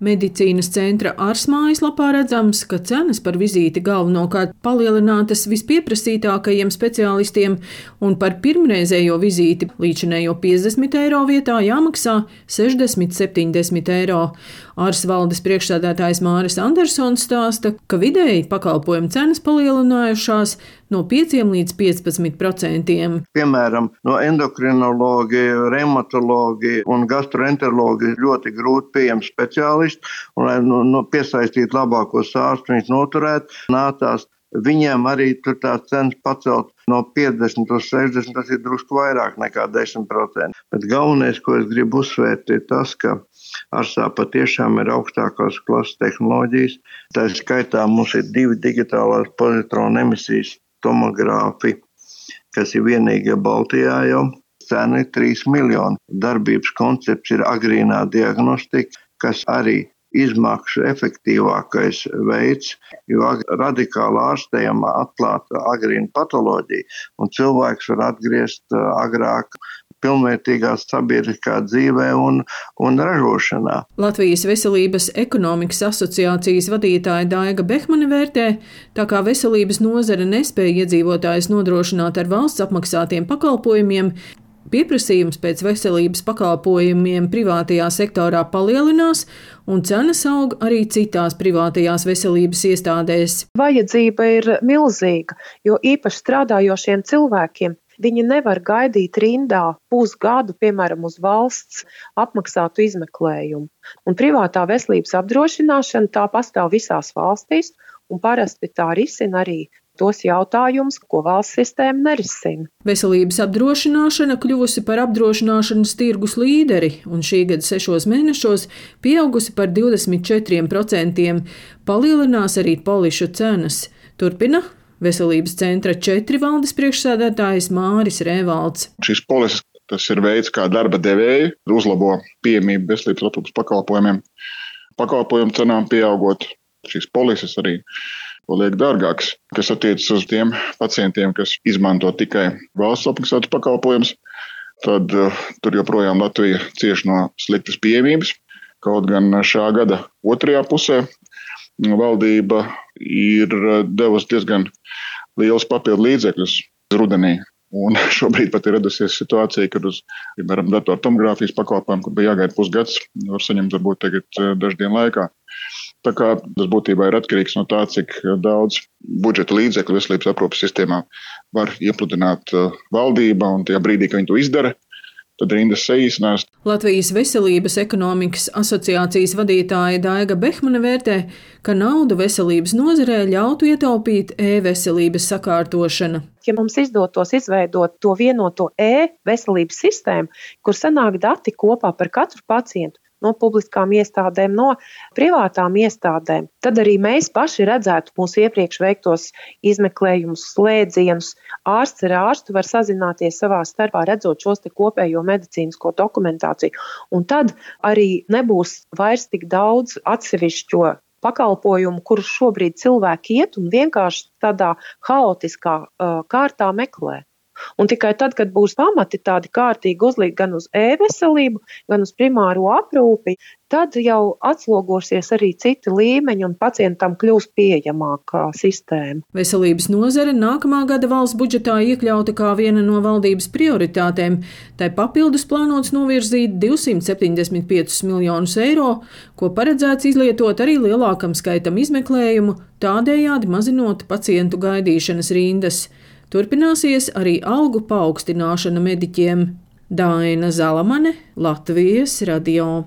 Medicīnas centra ārs mājaslapā redzams, ka cenas par vizīti galvenokārt palielinātas vispieprasītākajiem speciālistiem, un par pirmreizējo vizīti līdzinējo 50 eiro vietā jāmaksā 60-70 eiro. Ārs valdes priekšsēdētājs Māris Andersons stāsta, ka vidēji pakalpojumu cenas palielinājušās no 5 līdz 15 procentiem. Piemēram, no endokrinologi, reumatologi un gastroenterologi ir ļoti grūti pieejami speciālisti, un lai nu, nu, piesaistītu labākos ārstus, viņus noturētu, nācās Viņiem arī tur tās cenas pacelt no 50 līdz 60, tas ir drusku vairāk nekā 10%. Bet galvenais, ko es gribu uzsvērt, ir tas, ka Arsā patiešām ir augstākās klases tehnoloģijas. Tā skaitā mums ir divi digitālās pozitronu emisijas tomogrāfi, kas ir vienīgie Baltijā jau. Cena ir 3 miljoni. Darbības koncepts ir agrīnā diagnostika, kas arī izmaksu efektīvākais veids, jo radikāli ārstējam atklāt agrīnu patoloģiju, un cilvēks var atgriezt agrāk pilnvērtīgā sabiedriskā dzīvē un, un ražošanā. Latvijas Veselības ekonomikas asociācijas vadītāja Daiga Behmane vērtē, tā kā veselības nozare nespēja iedzīvotājus nodrošināt ar valsts apmaksātiem pakalpojumiem, Pieprasījums pēc veselības pakalpojumiem privātajā sektorā palielinās, un cenas aug arī citās privātajās veselības iestādēs. Vajadzība ir milzīga, jo īpaši strādājošiem cilvēkiem viņi nevar gaidīt rindā pusgadu, piemēram, uz valsts apmaksātu izmeklējumu. Un privātā veselības apdrošināšana tā pastāv visās valstīs, un parasti tā risina arī tos jautājumus, ko valsts sistēma nerisina. Veselības apdrošināšana kļuvusi par apdrošināšanas tirgus līderi, un šī gada sešos mēnešos pieaugusi par 24%. Palielinās arī polišu cenas. Turpina Veselības centra četri valdes priekšsēdētājs Māris Rēvalds. Šis polises tas ir veids, kā darba devēji uzlabo pieejamību veselības aprūpas pakalpojumiem. Pakalpojumu cenām pieaugot, šīs polises arī paliek dārgāks, kas attiecas uz tiem pacientiem, kas izmanto tikai valsts apmaksātus pakalpojumus. Tad uh, tur joprojām Latvija cieš no sliktas pieejamības. Kaut gan šā gada otrajā pusē valdība ir uh, devusi diezgan liels papildu līdzekļus rudenī. Un šobrīd pat ir radusies situācija, kad uz, piemēram, datortomogrāfijas pakalpojumu, kur bija jāgaida pusgads, var saņemt varbūt tagad uh, dažu dienu laikā. Tā kā tas būtībā ir atkarīgs no tā, cik daudz budžeta līdzekļu veselības aprūpas sistēmā var iepludināt uh, valdība, un tajā brīdī, kad viņi to izdara, tad rindas saīsinās. Latvijas Veselības ekonomikas asociācijas vadītāja Daiga Behmane vērtē, ka naudu veselības nozarē ļautu ietaupīt e-veselības sakārtošana. Ja mums izdotos izveidot to vienoto e-veselības sistēmu, kur sanāk dati kopā par katru pacientu, no publiskām iestādēm, no privātām iestādēm. Tad arī mēs paši redzētu mūsu iepriekš veiktos izmeklējumus, slēdzienus. Ārsts ar ārstu var sazināties savā starpā, redzot šos kopējo medicīnisko dokumentāciju. Un tad arī nebūs vairs tik daudz atsevišķo pakalpojumu, kurus šobrīd cilvēki iet un vienkārši tādā haotiskā uh, kārtā meklē. Un tikai tad, kad būs pamati tādi kārtīgi uzlikt gan uz e-veselību, gan uz primāro aprūpi, tad jau atslogosies arī citi līmeņi un pacientam kļūs pieejamākā sistēma. Veselības nozare nākamā gada valsts budžetā iekļauta kā viena no valdības prioritātēm. Tai papildus plānots novirzīt 275 miljonus eiro, ko paredzēts izlietot arī lielākam skaitam izmeklējumu, tādējādi mazinot pacientu gaidīšanas rindas. Turpināsies arī algu paaugstināšana mediķiem. Daina Zalamane, Latvijas radio.